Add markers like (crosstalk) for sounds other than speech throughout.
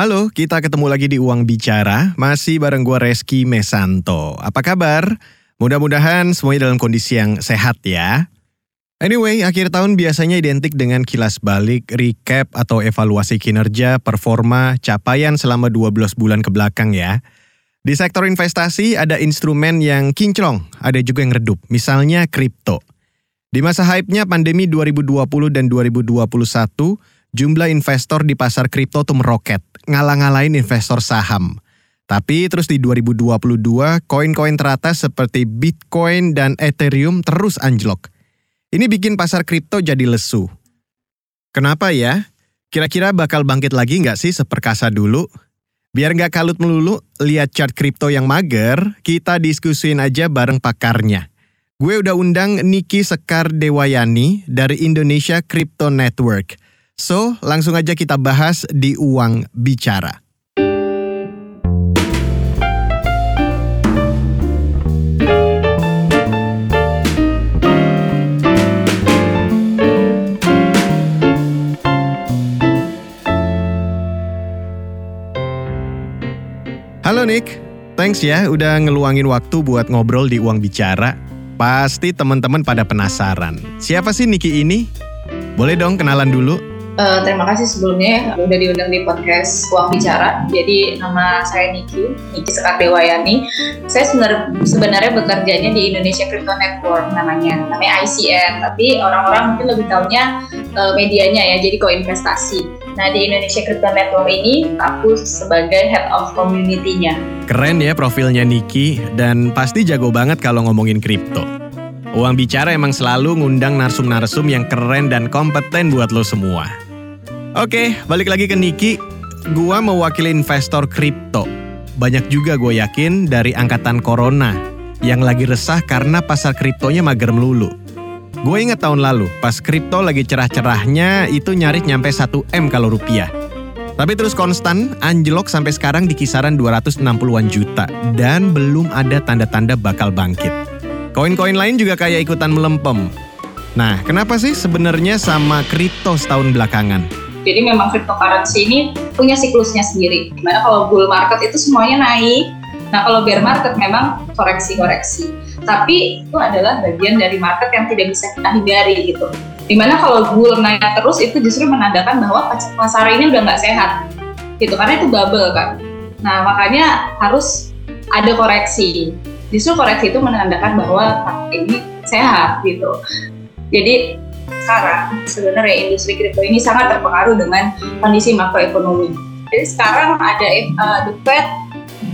Halo, kita ketemu lagi di Uang Bicara, masih bareng gue Reski Mesanto. Apa kabar? Mudah-mudahan semuanya dalam kondisi yang sehat ya. Anyway, akhir tahun biasanya identik dengan kilas balik, recap, atau evaluasi kinerja, performa, capaian selama 12 bulan ke belakang ya. Di sektor investasi ada instrumen yang kinclong, ada juga yang redup, misalnya kripto. Di masa hype-nya pandemi 2020 dan 2021, jumlah investor di pasar kripto tuh meroket, ngalah-ngalahin investor saham. Tapi terus di 2022, koin-koin teratas seperti Bitcoin dan Ethereum terus anjlok. Ini bikin pasar kripto jadi lesu. Kenapa ya? Kira-kira bakal bangkit lagi nggak sih seperkasa dulu? Biar nggak kalut melulu, lihat chart kripto yang mager, kita diskusiin aja bareng pakarnya. Gue udah undang Niki Sekar Dewayani dari Indonesia Crypto Network. So, langsung aja kita bahas di Uang Bicara. Halo Nick, thanks ya udah ngeluangin waktu buat ngobrol di Uang Bicara. Pasti teman-teman pada penasaran. Siapa sih Niki ini? Boleh dong kenalan dulu. Uh, terima kasih sebelumnya udah diundang di podcast Uang Bicara. Jadi nama saya Niki, Niki Sekar Dewayani. Saya sebenarnya sebenarnya bekerjanya di Indonesia Crypto Network namanya, namanya ICN. Tapi orang-orang mungkin lebih tahunya uh, medianya ya, jadi koinvestasi. Nah di Indonesia Crypto Network ini aku sebagai head of community-nya. Keren ya profilnya Niki dan pasti jago banget kalau ngomongin kripto. Uang bicara emang selalu ngundang narsum-narsum yang keren dan kompeten buat lo semua. Oke, balik lagi ke Niki. Gua mewakili investor kripto. Banyak juga gue yakin dari angkatan corona yang lagi resah karena pasar kriptonya mager melulu. Gue inget tahun lalu, pas kripto lagi cerah-cerahnya itu nyaris nyampe 1M kalau rupiah. Tapi terus konstan, anjlok sampai sekarang di kisaran 260-an juta dan belum ada tanda-tanda bakal bangkit. Koin-koin lain juga kayak ikutan melempem. Nah, kenapa sih sebenarnya sama kripto setahun belakangan? Jadi memang cryptocurrency ini punya siklusnya sendiri. Di mana kalau bull market itu semuanya naik, nah kalau bear market memang koreksi-koreksi. Tapi itu adalah bagian dari market yang tidak bisa kita hindari gitu. Di mana kalau bull naik terus itu justru menandakan bahwa pasar ini udah nggak sehat, gitu karena itu bubble kan. Nah makanya harus ada koreksi. Justru koreksi itu menandakan bahwa ini sehat gitu. Jadi sekarang sebenarnya industri kripto ini sangat terpengaruh dengan kondisi makroekonomi. Jadi sekarang ada uh, The Fed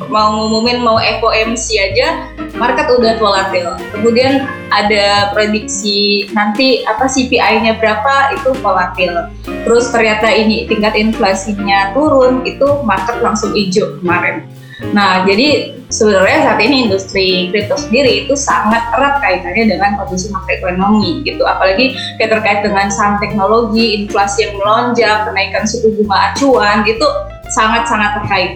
mau ngumumin mau FOMC aja market udah volatil. Kemudian ada prediksi nanti apa CPI-nya berapa itu volatil. Terus ternyata ini tingkat inflasinya turun itu market langsung hijau kemarin. Nah, jadi sebenarnya saat ini industri kripto sendiri itu sangat erat kaitannya dengan kondisi makroekonomi gitu. Apalagi kayak terkait dengan saham teknologi, inflasi yang melonjak, kenaikan suku bunga acuan itu sangat-sangat terkait.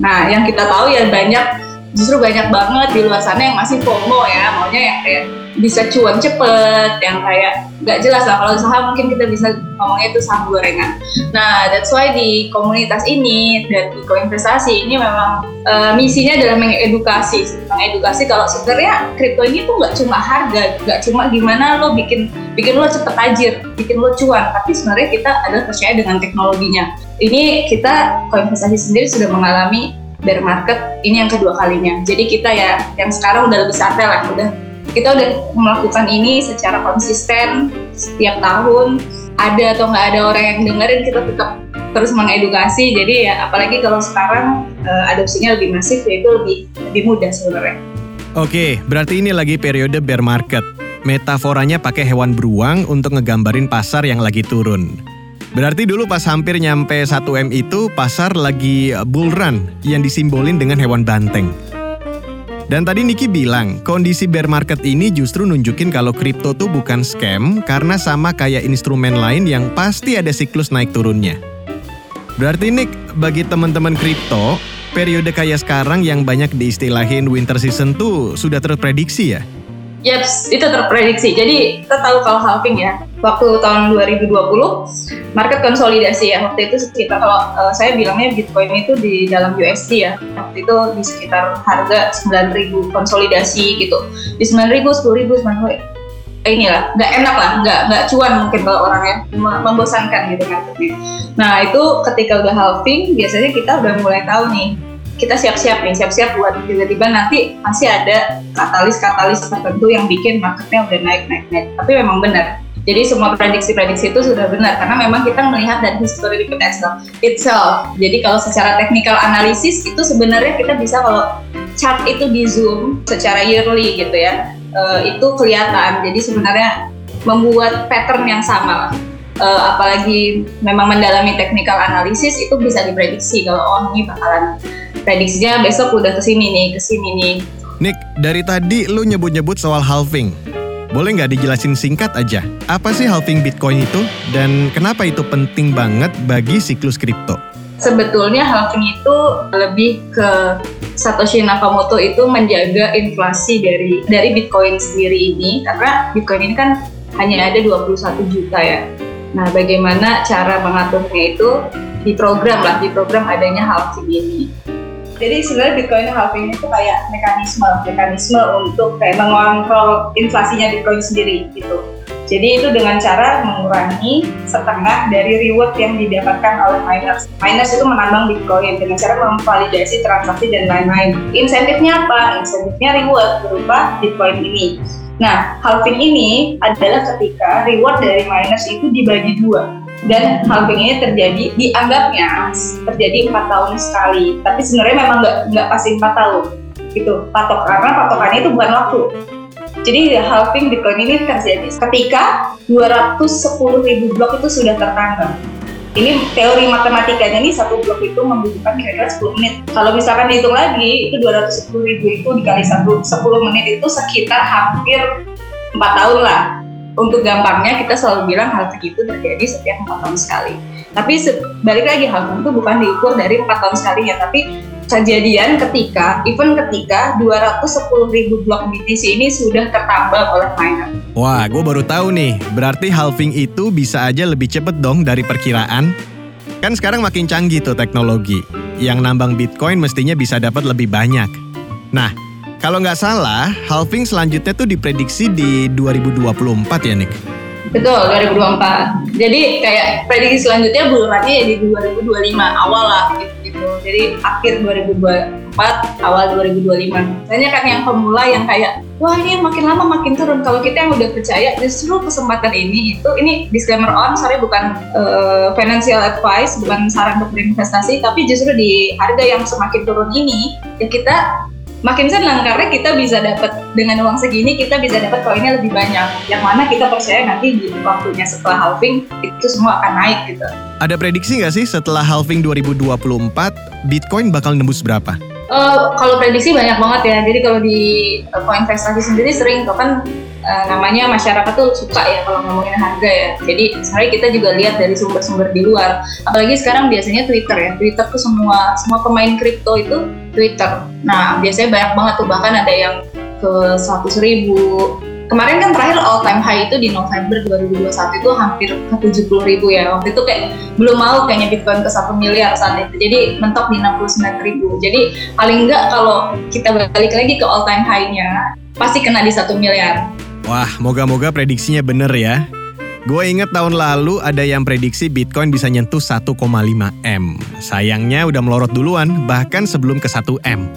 Nah, yang kita tahu ya banyak justru banyak banget di luar sana yang masih FOMO ya, maunya yang kayak bisa cuan cepet, yang kayak nggak jelas lah kalau saham mungkin kita bisa ngomongnya itu saham gorengan. Nah, that's why di komunitas ini dan di koinvestasi ini memang uh, misinya adalah mengedukasi, mengedukasi kalau sebenarnya kripto ini tuh nggak cuma harga, nggak cuma gimana lo bikin bikin lo cepet tajir, bikin lo cuan, tapi sebenarnya kita adalah percaya dengan teknologinya. Ini kita koinvestasi sendiri sudah mengalami bear market ini yang kedua kalinya. Jadi kita ya yang sekarang udah lebih santai lah, udah kita udah melakukan ini secara konsisten setiap tahun. Ada atau nggak ada orang yang dengerin kita tetap terus mengedukasi. Jadi ya apalagi kalau sekarang uh, adopsinya lebih masif yaitu lebih lebih mudah sebenarnya. Oke, berarti ini lagi periode bear market. Metaforanya pakai hewan beruang untuk ngegambarin pasar yang lagi turun. Berarti dulu pas hampir nyampe 1M itu pasar lagi bull run yang disimbolin dengan hewan banteng. Dan tadi Niki bilang, kondisi bear market ini justru nunjukin kalau kripto tuh bukan scam karena sama kayak instrumen lain yang pasti ada siklus naik turunnya. Berarti Nick, bagi teman-teman kripto, periode kayak sekarang yang banyak diistilahin winter season tuh sudah terprediksi ya? Yaps, itu terprediksi. Jadi kita tahu kalau halving ya, waktu tahun 2020 market konsolidasi ya. Waktu itu sekitar kalau uh, saya bilangnya Bitcoin itu di dalam USD ya. Waktu itu di sekitar harga 9.000 konsolidasi gitu. Di 9.000 10.000 90.000 inilah nggak enak lah nggak nggak cuan mungkin kalau orangnya membosankan gitu kan. Nah itu ketika udah halving biasanya kita udah mulai tahu nih kita siap-siap nih, siap-siap buat tiba-tiba nanti masih ada katalis-katalis tertentu yang bikin marketnya udah naik-naik-naik. Tapi memang benar, jadi semua prediksi-prediksi itu sudah benar karena memang kita melihat dari history itself. itself. Jadi kalau secara technical analisis itu sebenarnya kita bisa kalau chart itu di zoom secara yearly gitu ya, uh, itu kelihatan. Jadi sebenarnya membuat pattern yang sama. Uh, apalagi memang mendalami technical analisis itu bisa diprediksi kalau oh ini bakalan prediksinya besok udah ke sini nih, ke sini nih. Nick, dari tadi lu nyebut-nyebut soal halving. Boleh nggak dijelasin singkat aja, apa sih halving Bitcoin itu dan kenapa itu penting banget bagi siklus kripto? Sebetulnya halving itu lebih ke Satoshi Nakamoto itu menjaga inflasi dari dari Bitcoin sendiri ini karena Bitcoin ini kan hanya ada 21 juta ya. Nah, bagaimana cara mengaturnya itu di program lah, di program adanya halving ini jadi sebenarnya Bitcoin halving itu kayak mekanisme mekanisme untuk kayak mengontrol inflasinya Bitcoin sendiri gitu. Jadi itu dengan cara mengurangi setengah dari reward yang didapatkan oleh miners. Miners itu menambang Bitcoin dengan cara memvalidasi transaksi dan lain-lain. Insentifnya apa? Insentifnya reward berupa Bitcoin ini. Nah, halving ini adalah ketika reward dari miners itu dibagi dua dan halving ini terjadi dianggapnya terjadi empat tahun sekali. Tapi sebenarnya memang nggak nggak pasti empat tahun gitu. Patok karena patokannya itu bukan waktu. Jadi halving Bitcoin ini terjadi ketika 210 ribu blok itu sudah tertambah ini teori matematikanya nih satu blok itu membutuhkan kira-kira 10 menit. Kalau misalkan dihitung lagi, itu 210 ribu itu dikali satu 10 menit itu sekitar hampir 4 tahun lah untuk gampangnya kita selalu bilang hal itu terjadi setiap empat tahun sekali. Tapi balik lagi hal itu bukan diukur dari empat tahun sekalinya, tapi kejadian ketika, even ketika 210 ribu blok BTC ini sudah tertambah oleh miner. Wah, gue baru tahu nih, berarti halving itu bisa aja lebih cepet dong dari perkiraan. Kan sekarang makin canggih tuh teknologi. Yang nambang Bitcoin mestinya bisa dapat lebih banyak. Nah, kalau nggak salah, halving selanjutnya tuh diprediksi di 2024 ya, Nick? Betul, 2024. Jadi kayak prediksi selanjutnya bulannya ya di 2025 awal lah gitu. Jadi akhir 2024, awal 2025. Banyak kan yang pemula yang kayak, wah ini makin lama makin turun. Kalau kita yang udah percaya, justru kesempatan ini itu, ini disclaimer on, sorry bukan uh, financial advice, bukan saran untuk berinvestasi, tapi justru di harga yang semakin turun ini, ya kita makin senang karena kita bisa dapat dengan uang segini kita bisa dapat koinnya lebih banyak yang mana kita percaya nanti di waktunya setelah halving itu semua akan naik gitu. Ada prediksi nggak sih setelah halving 2024 Bitcoin bakal nembus berapa? Uh, kalau prediksi banyak banget ya. Jadi kalau di uh, koin investasi sendiri sering tuh kan uh, namanya masyarakat tuh suka ya kalau ngomongin harga ya. Jadi sebenarnya kita juga lihat dari sumber-sumber di luar. Apalagi sekarang biasanya Twitter ya. Twitter tuh semua semua pemain kripto itu Twitter. Nah biasanya banyak banget tuh bahkan ada yang ke 100 ribu. Kemarin kan terakhir all time high itu di November 2021 itu hampir ke 70 ribu ya. Waktu itu kayak belum mau kayaknya Bitcoin ke 1 miliar saat itu. Jadi mentok di 69 ribu. Jadi paling enggak kalau kita balik lagi ke all time high-nya pasti kena di 1 miliar. Wah, moga-moga prediksinya bener ya. Gue inget tahun lalu ada yang prediksi Bitcoin bisa nyentuh 1,5 M. Sayangnya udah melorot duluan, bahkan sebelum ke 1 M.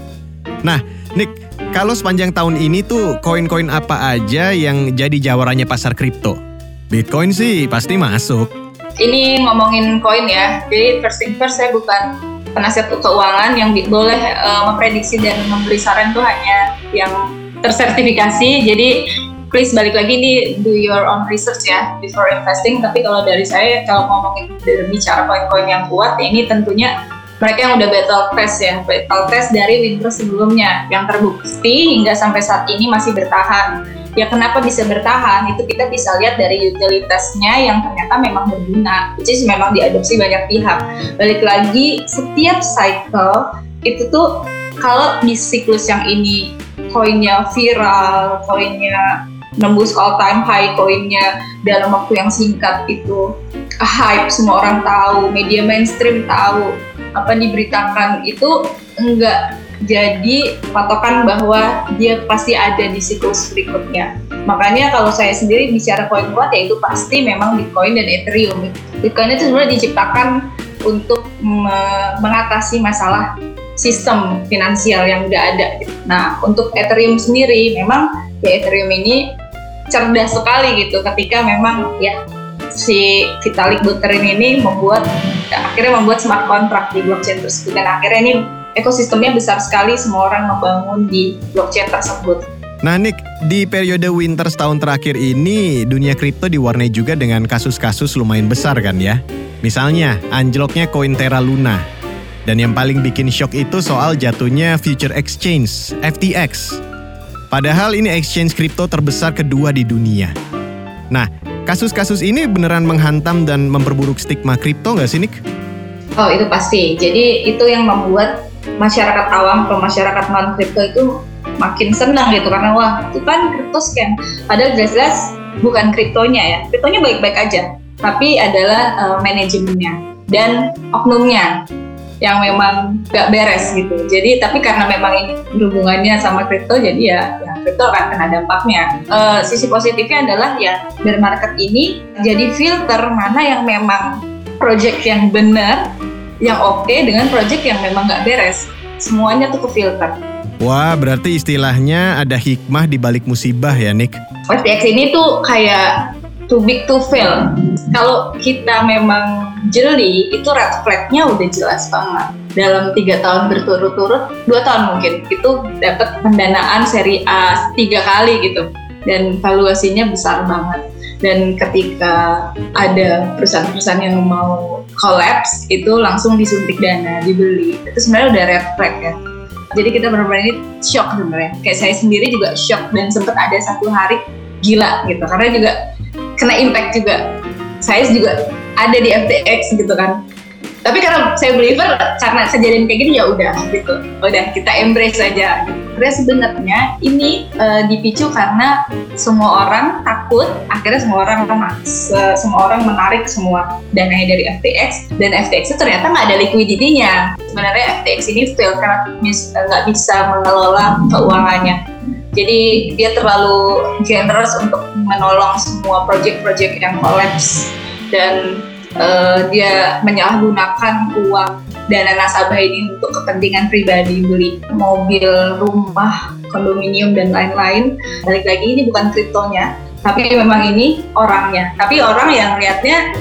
Nah, Nick, kalau sepanjang tahun ini tuh koin-koin apa aja yang jadi jawarannya pasar kripto? Bitcoin sih pasti masuk. Ini ngomongin koin ya, jadi first thing first saya bukan penasihat keuangan yang boleh uh, memprediksi dan memberi saran tuh hanya yang tersertifikasi. Jadi please balik lagi nih do your own research ya before investing. Tapi kalau dari saya kalau ngomongin bicara koin-koin yang kuat, ini tentunya mereka yang udah battle test ya, battle test dari winter sebelumnya yang terbukti hingga sampai saat ini masih bertahan. Ya kenapa bisa bertahan? Itu kita bisa lihat dari utilitasnya yang ternyata memang berguna, which is memang diadopsi banyak pihak. Balik lagi, setiap cycle itu tuh kalau di siklus yang ini koinnya viral, koinnya nembus all time high koinnya dalam waktu yang singkat itu hype semua orang tahu media mainstream tahu apa diberitakan itu enggak jadi patokan bahwa dia pasti ada di siklus berikutnya. Makanya kalau saya sendiri bicara koin kuat ya itu pasti memang Bitcoin dan Ethereum. Bitcoin itu sebenarnya diciptakan untuk me mengatasi masalah sistem finansial yang udah ada. Nah, untuk Ethereum sendiri memang ya Ethereum ini cerdas sekali gitu ketika memang ya si Vitalik Buterin ini membuat ya, akhirnya membuat smart contract di blockchain tersebut dan akhirnya ini ekosistemnya besar sekali semua orang membangun di blockchain tersebut. Nah Nick, di periode winter setahun terakhir ini dunia kripto diwarnai juga dengan kasus-kasus lumayan besar kan ya. Misalnya anjloknya koin Terra Luna. Dan yang paling bikin shock itu soal jatuhnya Future Exchange, FTX. Padahal ini exchange kripto terbesar kedua di dunia. Nah, kasus-kasus ini beneran menghantam dan memperburuk stigma kripto nggak sih Nick? Oh itu pasti. Jadi itu yang membuat masyarakat awam atau masyarakat non kripto itu makin senang gitu karena wah itu kan kripto scam padahal jelas-jelas bukan kriptonya ya kriptonya baik-baik aja tapi adalah uh, manajemennya dan oknumnya yang memang gak beres gitu jadi tapi karena memang ini berhubungannya sama kripto jadi ya, ya kripto akan kena dampaknya uh, sisi positifnya adalah ya bear market ini jadi filter mana yang memang project yang benar yang oke okay dengan project yang memang nggak beres. Semuanya tuh ke filter. Wah, berarti istilahnya ada hikmah di balik musibah ya, Nick? FTX ini tuh kayak too big to fail. Kalau kita memang jeli, itu red flagnya udah jelas banget. Dalam tiga tahun berturut-turut, dua tahun mungkin, itu dapat pendanaan seri A tiga kali gitu. Dan valuasinya besar banget. Dan ketika ada perusahaan-perusahaan yang mau collapse itu langsung disuntik dana dibeli itu sebenarnya udah red flag ya jadi kita benar-benar ini shock sebenarnya kayak saya sendiri juga shock dan sempat ada satu hari gila gitu karena juga kena impact juga. Saya juga ada di FTX gitu kan. Tapi karena saya believer karena kejadian kayak gini ya udah gitu. Udah kita embrace saja karena sebenarnya ini uh, dipicu karena semua orang takut akhirnya semua orang se semua orang menarik semua dananya dari FTX dan FTX itu ternyata nggak ada liquidity-nya. Sebenarnya FTX ini fail karena nggak bisa mengelola keuangannya. Jadi dia terlalu generous untuk menolong semua project-project yang collapse dan uh, dia menyalahgunakan uang dana nasabah ini untuk kepentingan pribadi beli mobil, rumah, kondominium dan lain-lain. Balik lagi ini bukan kriptonya, tapi memang ini orangnya. Tapi orang yang lihatnya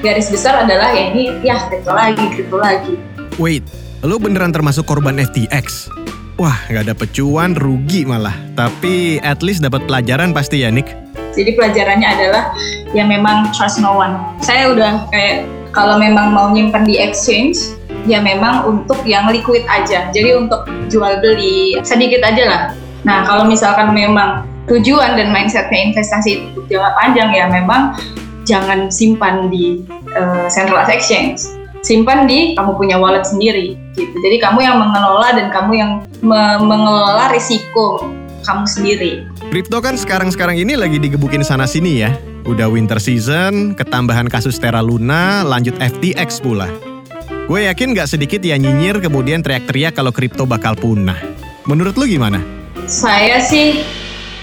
garis besar adalah ya ini ya kripto lagi, kripto lagi. Wait, lo beneran termasuk korban FTX? Wah, nggak dapet cuan, rugi malah. Tapi at least dapat pelajaran pasti ya, Nick? Jadi pelajarannya adalah ya memang trust no one. Saya udah kayak kalau memang mau nyimpan di exchange ya memang untuk yang liquid aja. Jadi untuk jual beli sedikit aja lah. Nah kalau misalkan memang tujuan dan mindsetnya investasi untuk jangka panjang ya memang jangan simpan di uh, centralized exchange simpan di kamu punya wallet sendiri gitu jadi kamu yang mengelola dan kamu yang me mengelola risiko kamu sendiri. Kripto kan sekarang-sekarang ini lagi digebukin sana-sini ya. Udah winter season, ketambahan kasus Terra Luna, lanjut FTX pula. Gue yakin gak sedikit ya nyinyir kemudian teriak-teriak kalau kripto bakal punah. Menurut lu gimana? Saya sih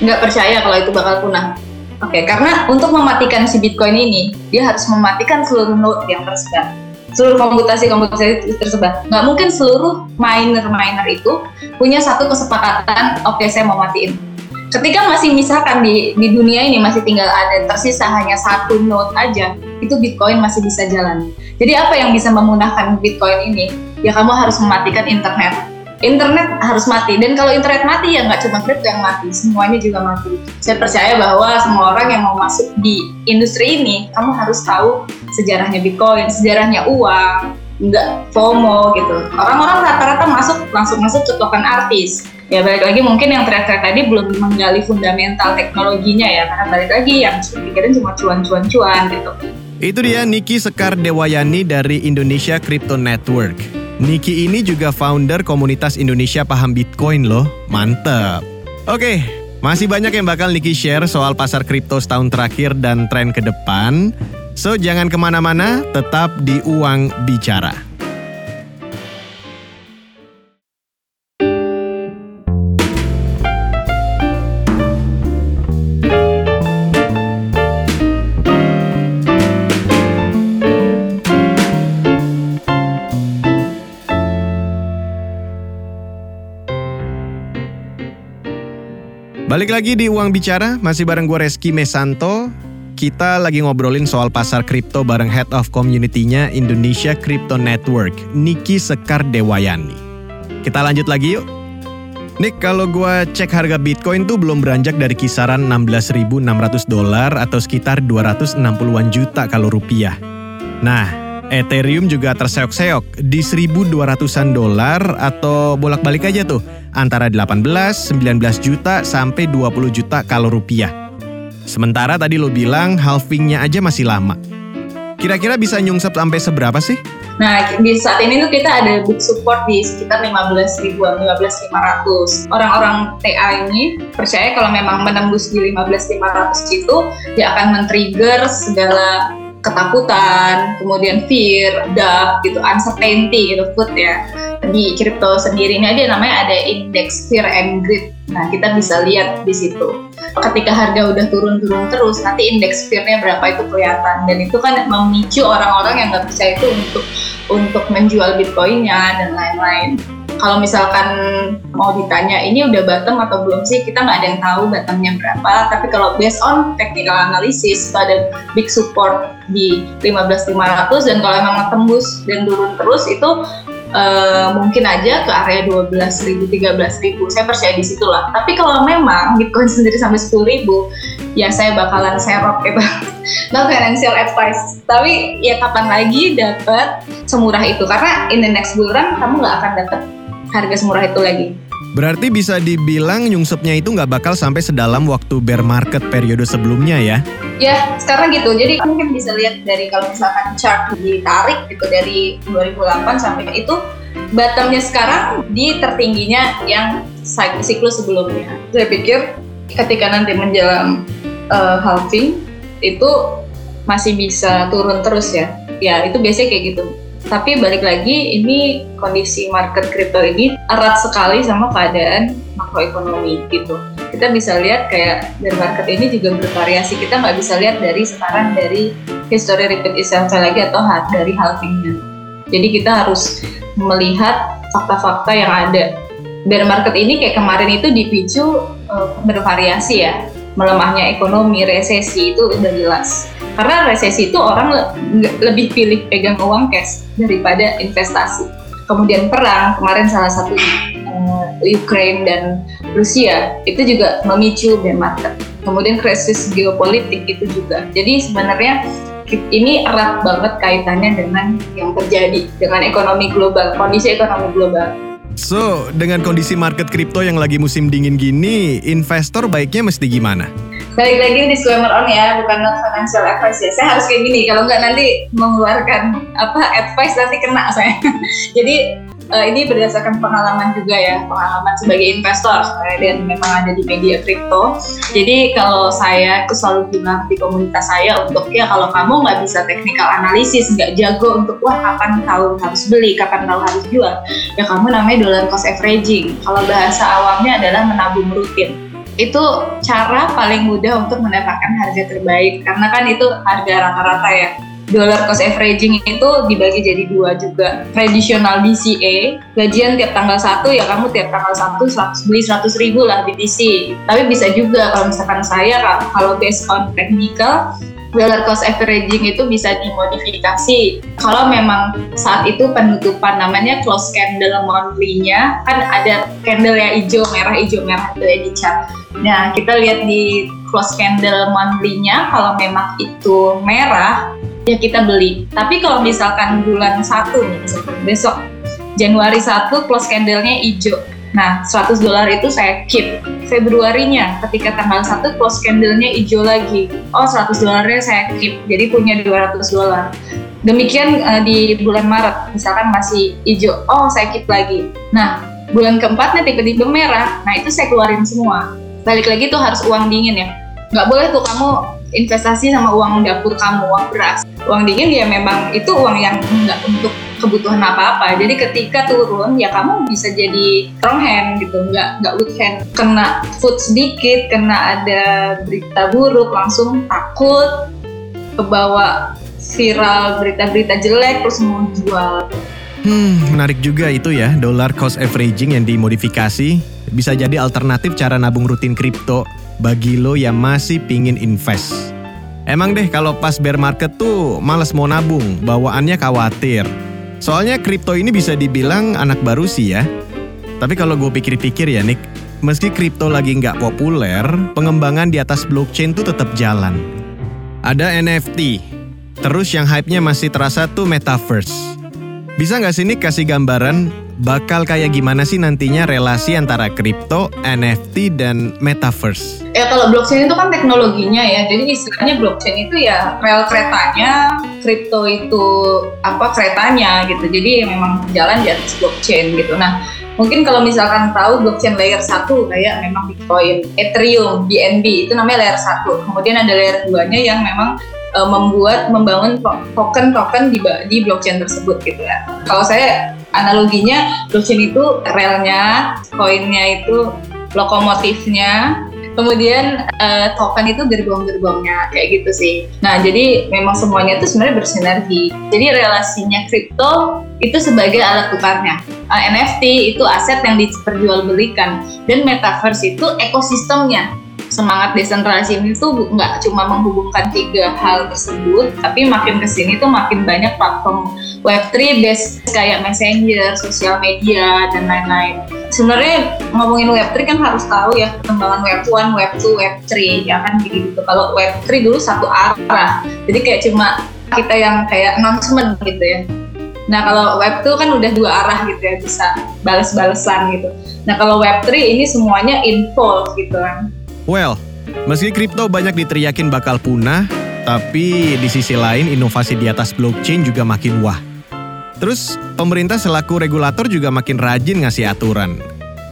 nggak percaya kalau itu bakal punah. Oke, karena untuk mematikan si Bitcoin ini, dia harus mematikan seluruh node yang tersebar seluruh komputasi komputasi tersebar. Nggak mungkin seluruh miner-miner itu punya satu kesepakatan, oke okay, saya mau matiin. Ketika masih misalkan di, di dunia ini masih tinggal ada tersisa hanya satu node aja, itu Bitcoin masih bisa jalan. Jadi apa yang bisa memudahkan Bitcoin ini? Ya kamu harus mematikan internet. Internet harus mati. Dan kalau internet mati ya nggak cuma kripto yang mati semuanya juga mati. Saya percaya bahwa semua orang yang mau masuk di industri ini kamu harus tahu sejarahnya bitcoin sejarahnya uang nggak FOMO gitu. Orang-orang rata-rata masuk langsung masuk ke token artis ya balik lagi mungkin yang teriak-teriak tadi belum menggali fundamental teknologinya ya karena balik lagi yang pikirin cuma cuan-cuan-cuan gitu itu dia Niki Sekar Dewayani dari Indonesia Crypto Network. Niki ini juga founder komunitas Indonesia Paham Bitcoin loh. Mantep. Oke, Masih banyak yang bakal Niki share soal pasar kripto setahun terakhir dan tren ke depan. So, jangan ke mana-mana, tetap di Uang Bicara. Balik lagi di Uang Bicara, masih bareng gue Reski Mesanto. Kita lagi ngobrolin soal pasar kripto bareng Head of Community-nya Indonesia Crypto Network, Niki Sekar Dewayani. Kita lanjut lagi yuk. Nick, kalau gue cek harga Bitcoin tuh belum beranjak dari kisaran 16.600 dolar atau sekitar 260-an juta kalau rupiah. Nah, Ethereum juga terseok-seok di 1200-an dolar atau bolak-balik aja tuh antara 18, 19 juta sampai 20 juta kalau rupiah. Sementara tadi lo bilang halvingnya aja masih lama. Kira-kira bisa nyungsep sampai seberapa sih? Nah, di saat ini tuh kita ada big support di sekitar 15 ribuan, 15.500. Orang-orang TA ini percaya kalau memang menembus di 15.500 itu, dia akan men-trigger segala ketakutan, kemudian fear, doubt gitu, uncertainty gitu, food ya. Di crypto sendiri ini aja namanya ada index fear and greed. Nah, kita bisa lihat di situ. Ketika harga udah turun-turun terus, nanti indeks fear-nya berapa itu kelihatan. Dan itu kan memicu orang-orang yang nggak percaya itu untuk untuk menjual bitcoinnya dan lain-lain kalau misalkan mau ditanya ini udah bottom atau belum sih? Kita nggak ada yang tahu bottomnya berapa. Tapi kalau based on technical analysis itu ada big support di 15.500 dan kalau emang tembus dan turun terus itu uh, mungkin aja ke area 12.000 13.000 saya percaya di situ lah. Tapi kalau memang Bitcoin sendiri sampai 10.000 ya saya bakalan serok gitu no financial advice. Tapi ya kapan lagi dapat semurah itu? Karena in the next bull run kamu nggak akan dapat harga semurah itu lagi. Berarti bisa dibilang nyungsepnya itu nggak bakal sampai sedalam waktu bear market periode sebelumnya ya? Ya, sekarang gitu. Jadi mungkin bisa lihat dari kalau misalkan chart ditarik gitu dari 2008 sampai itu bottomnya sekarang di tertingginya yang siklus sebelumnya. Saya pikir ketika nanti menjelang uh, halving itu masih bisa turun terus ya. Ya, itu biasanya kayak gitu tapi balik lagi, ini kondisi market crypto ini erat sekali sama keadaan makroekonomi gitu. Kita bisa lihat kayak dari market ini juga bervariasi. Kita nggak bisa lihat dari sekarang dari history repeat itself lagi atau dari halvingnya. Jadi kita harus melihat fakta-fakta yang ada. Bear market ini kayak kemarin itu dipicu uh, bervariasi ya. Melemahnya ekonomi, resesi itu udah jelas karena resesi itu orang le lebih pilih pegang uang cash daripada investasi. Kemudian perang kemarin salah satu uh, Ukraine dan Rusia itu juga memicu bear market. Kemudian krisis geopolitik itu juga. Jadi sebenarnya ini erat banget kaitannya dengan yang terjadi dengan ekonomi global, kondisi ekonomi global. So, dengan kondisi market kripto yang lagi musim dingin gini, investor baiknya mesti gimana? balik lagi disclaimer on ya bukan not financial advice ya saya harus kayak gini kalau nggak nanti mengeluarkan apa advice nanti kena saya (laughs) jadi uh, ini berdasarkan pengalaman juga ya pengalaman sebagai investor dan memang ada di media kripto. Jadi kalau saya itu selalu bilang di komunitas saya untuk ya kalau kamu nggak bisa technical analisis nggak jago untuk wah kapan tahu harus beli kapan tahu harus jual? Ya kamu namanya dollar cost averaging. Kalau bahasa awamnya adalah menabung rutin. Itu cara paling mudah untuk mendapatkan harga terbaik. Karena kan itu harga rata-rata ya dollar cost averaging itu dibagi jadi dua juga tradisional DCA gajian tiap tanggal satu ya kamu tiap tanggal satu beli 100 ribu lah BTC tapi bisa juga kalau misalkan saya kalau based on technical dollar cost averaging itu bisa dimodifikasi. Kalau memang saat itu penutupan namanya close candle monthly-nya kan ada candle yang hijau merah hijau merah itu ya di chart. Nah kita lihat di close candle monthly-nya kalau memang itu merah ya kita beli. Tapi kalau misalkan bulan satu nih besok Januari 1 close candle-nya hijau Nah, 100 dolar itu saya keep. Februarinya, ketika tanggal 1 close candle-nya hijau lagi. Oh, 100 dolarnya saya keep. Jadi punya 200 dolar. Demikian uh, di bulan Maret, misalkan masih hijau. Oh, saya keep lagi. Nah, bulan keempatnya tiba-tiba merah. Nah, itu saya keluarin semua. balik lagi tuh harus uang dingin ya nggak boleh tuh kamu investasi sama uang dapur kamu uang beras. Uang dingin ya memang itu uang yang nggak untuk kebutuhan apa-apa. Jadi ketika turun ya kamu bisa jadi strong hand gitu. Nggak nggak weak hand. Kena food sedikit kena ada berita buruk langsung takut kebawa viral berita-berita jelek terus mau jual. Hmm, menarik juga itu ya, dollar cost averaging yang dimodifikasi. Bisa jadi alternatif cara nabung rutin kripto bagi lo yang masih pingin invest. Emang deh kalau pas bear market tuh males mau nabung, bawaannya khawatir. Soalnya kripto ini bisa dibilang anak baru sih ya. Tapi kalau gue pikir-pikir ya Nick, meski kripto lagi nggak populer, pengembangan di atas blockchain tuh tetap jalan. Ada NFT, terus yang hype-nya masih terasa tuh metaverse. Bisa nggak sih Nick kasih gambaran bakal kayak gimana sih nantinya relasi antara kripto, NFT, dan metaverse? Ya kalau blockchain itu kan teknologinya ya, jadi istilahnya blockchain itu ya rel keretanya, kripto itu apa keretanya gitu. Jadi memang jalan di atas blockchain gitu. Nah mungkin kalau misalkan tahu blockchain layer 1 kayak memang Bitcoin, Ethereum, BNB itu namanya layer 1. Kemudian ada layer 2-nya yang memang uh, membuat membangun token-token di, di blockchain tersebut gitu ya. Kalau saya analoginya blockchain itu relnya, koinnya itu lokomotifnya, kemudian uh, token itu gerbong-gerbongnya kayak gitu sih. Nah jadi memang semuanya itu sebenarnya bersinergi. Jadi relasinya kripto itu sebagai alat tukarnya. Uh, NFT itu aset yang diperjualbelikan dan metaverse itu ekosistemnya semangat desentralisasi ini tuh nggak cuma menghubungkan tiga hal tersebut, tapi makin ke sini tuh makin banyak platform Web3 based kayak Messenger, sosial media, dan lain-lain. Sebenarnya ngomongin Web3 kan harus tahu ya perkembangan Web1, Web2, Web3 ya kan gitu. Kalau Web3 dulu satu arah, jadi kayak cuma kita yang kayak announcement gitu ya. Nah kalau Web 2 kan udah dua arah gitu ya, bisa balas-balesan gitu. Nah kalau Web 3 ini semuanya involved gitu kan. Well, meski kripto banyak diteriakin bakal punah, tapi di sisi lain inovasi di atas blockchain juga makin wah. Terus pemerintah selaku regulator juga makin rajin ngasih aturan.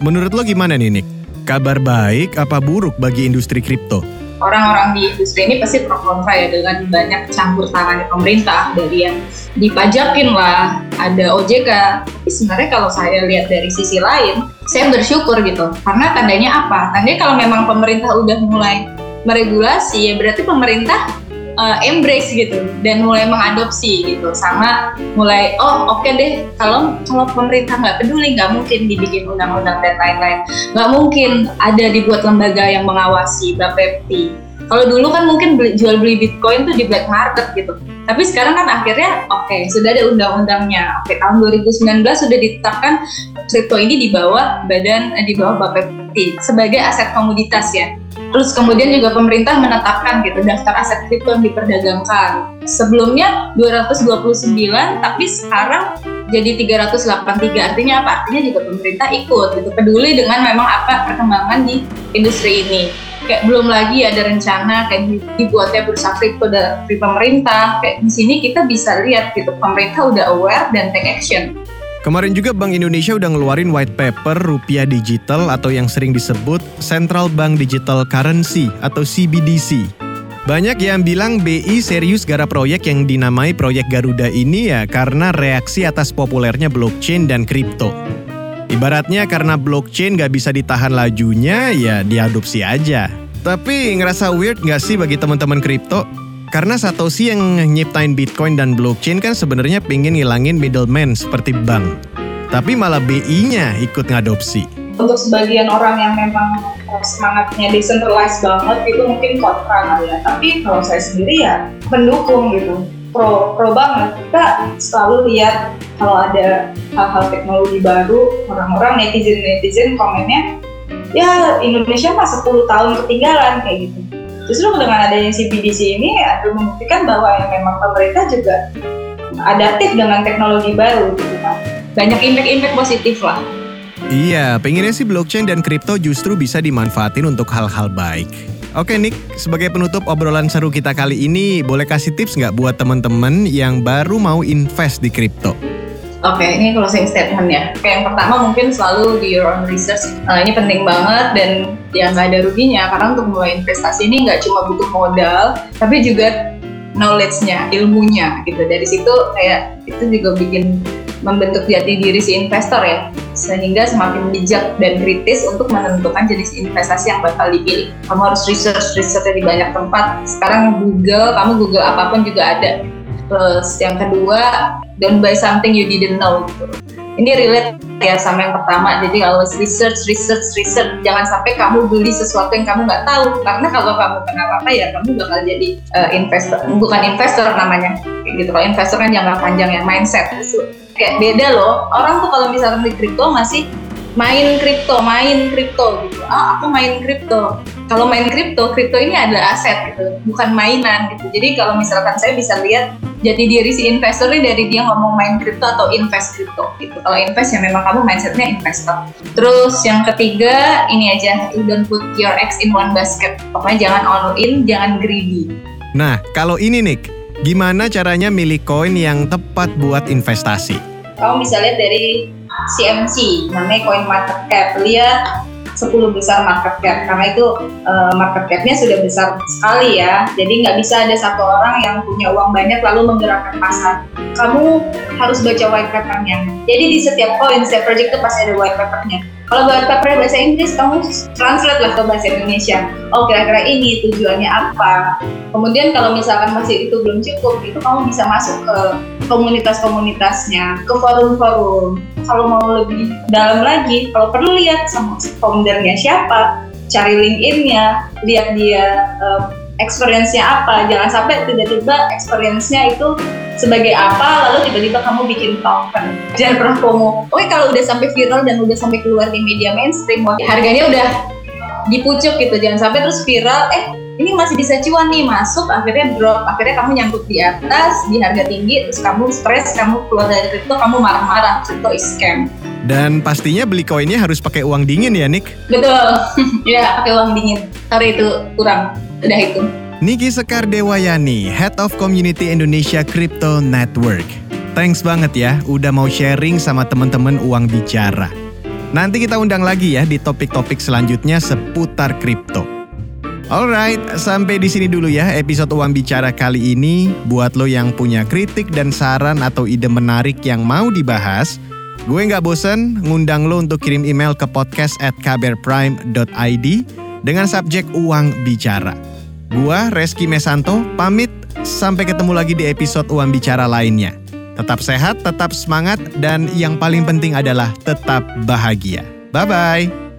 Menurut lo gimana nih Nick? Kabar baik apa buruk bagi industri kripto? orang-orang di industri ini pasti pro kontra ya dengan banyak campur tangan pemerintah dari yang dipajakin lah ada OJK tapi sebenarnya kalau saya lihat dari sisi lain saya bersyukur gitu. Karena tandanya apa? Tandanya kalau memang pemerintah udah mulai meregulasi ya berarti pemerintah uh, embrace gitu dan mulai mengadopsi gitu. Sama mulai oh oke okay deh kalau kalau pemerintah nggak peduli nggak mungkin dibikin undang-undang dan lain-lain. Nggak mungkin ada dibuat lembaga yang mengawasi Bapepti kalau dulu kan mungkin beli, jual beli Bitcoin tuh di black market gitu tapi sekarang kan akhirnya oke okay, sudah ada undang-undangnya oke okay, tahun 2019 sudah ditetapkan kripto ini di bawah badan eh, di bawah Bapepti sebagai aset komoditas ya Terus kemudian juga pemerintah menetapkan gitu daftar aset kripto yang diperdagangkan. Sebelumnya 229 tapi sekarang jadi 383. Artinya apa? Artinya juga pemerintah ikut gitu, peduli dengan memang apa perkembangan di industri ini. Kayak belum lagi ada rencana kayak dibuatnya bursa kripto dari pemerintah. Kayak di sini kita bisa lihat gitu pemerintah udah aware dan take action. Kemarin juga Bank Indonesia udah ngeluarin white paper rupiah digital atau yang sering disebut Central Bank Digital Currency atau CBDC. Banyak yang bilang BI serius garap proyek yang dinamai proyek Garuda ini ya karena reaksi atas populernya blockchain dan kripto. Ibaratnya karena blockchain gak bisa ditahan lajunya ya diadopsi aja. Tapi ngerasa weird gak sih bagi teman-teman kripto? Karena Satoshi yang nyiptain Bitcoin dan blockchain kan sebenarnya pengen ngilangin middleman seperti bank. Tapi malah BI-nya ikut ngadopsi. Untuk sebagian orang yang memang semangatnya decentralized banget itu mungkin kontra kali ya. Tapi kalau saya sendiri ya pendukung gitu. Pro, pro banget. Kita selalu lihat kalau ada hal-hal teknologi baru, orang-orang netizen-netizen komennya, ya Indonesia mah 10 tahun ketinggalan kayak gitu justru dengan adanya CBDC ini akan membuktikan bahwa yang memang pemerintah juga adaptif dengan teknologi baru gitu kan. Banyak impact-impact positif lah. Iya, pengennya sih blockchain dan kripto justru bisa dimanfaatin untuk hal-hal baik. Oke Nick, sebagai penutup obrolan seru kita kali ini, boleh kasih tips nggak buat teman-teman yang baru mau invest di kripto? Oke, okay, ini closing statement ya. Kayak yang pertama mungkin selalu di your own research. Nah, ini penting banget dan ya nggak ada ruginya karena untuk mulai investasi ini nggak cuma butuh modal, tapi juga knowledge-nya, ilmunya gitu. Dari situ kayak itu juga bikin membentuk jati diri si investor ya, sehingga semakin bijak dan kritis untuk menentukan jenis investasi yang bakal dipilih. Kamu harus research, research di banyak tempat. Sekarang Google, kamu Google apa pun juga ada. Terus yang kedua, don't buy something you didn't know. Ini relate ya sama yang pertama. Jadi always research, research, research. Jangan sampai kamu beli sesuatu yang kamu nggak tahu. Karena kalau kamu kenapa apa ya kamu bakal jadi uh, investor. Bukan investor namanya. Gitu. Kalau investor kan jangka panjang ya mindset. So, kayak beda loh. Orang tuh kalau misalkan di kripto masih main kripto, main kripto gitu. Ah, aku main kripto. Kalau main kripto, kripto ini adalah aset gitu, bukan mainan gitu. Jadi kalau misalkan saya bisa lihat jadi diri si investor ini dari dia ngomong main kripto atau invest kripto gitu. Kalau invest ya memang kamu mindsetnya investor. Terus yang ketiga ini aja, you don't put your eggs in one basket. Pokoknya jangan all in, jangan greedy. Nah, kalau ini Nick, gimana caranya milih koin yang tepat buat investasi? Kamu bisa lihat dari CMC, namanya coin market cap. Lihat 10 besar market cap karena itu uh, market capnya sudah besar sekali ya. Jadi nggak bisa ada satu orang yang punya uang banyak lalu menggerakkan pasar. Kamu harus baca white papernya. Jadi di setiap coin setiap project itu pasti ada white papernya kalau paper bahasa Inggris kamu translate lah ke bahasa Indonesia. Oh kira-kira ini tujuannya apa? Kemudian kalau misalkan masih itu belum cukup itu kamu bisa masuk ke komunitas-komunitasnya ke forum-forum. Kalau mau lebih dalam lagi kalau perlu lihat sama foundernya siapa cari LinkedIn-nya lihat dia uh, experience-nya apa? Jangan sampai tiba-tiba experience-nya itu sebagai apa lalu tiba-tiba kamu bikin token jangan pernah promo oke kalau udah sampai viral dan udah sampai keluar di media mainstream wah, harganya udah dipucuk gitu. Jangan sampai terus viral eh ini masih bisa cuan nih masuk akhirnya drop akhirnya kamu nyangkut di atas di harga tinggi terus kamu stres kamu keluar dari kripto kamu marah-marah. Kripto is scam. Dan pastinya beli koinnya harus pakai uang dingin ya Nick? Betul. (laughs) Ya pakai uang dingin. Sorry itu kurang udah itu Niki Sekardewayani, Head of Community Indonesia Crypto Network. Thanks banget ya udah mau sharing sama teman-teman uang bicara. Nanti kita undang lagi ya di topik-topik selanjutnya seputar kripto. Alright, sampai di sini dulu ya episode Uang Bicara kali ini. Buat lo yang punya kritik dan saran atau ide menarik yang mau dibahas, gue nggak bosen ngundang lo untuk kirim email ke podcast at kbrprime.id dengan subjek Uang Bicara. Gua Reski Mesanto pamit sampai ketemu lagi di episode Uang Bicara lainnya. Tetap sehat, tetap semangat, dan yang paling penting adalah tetap bahagia. Bye-bye.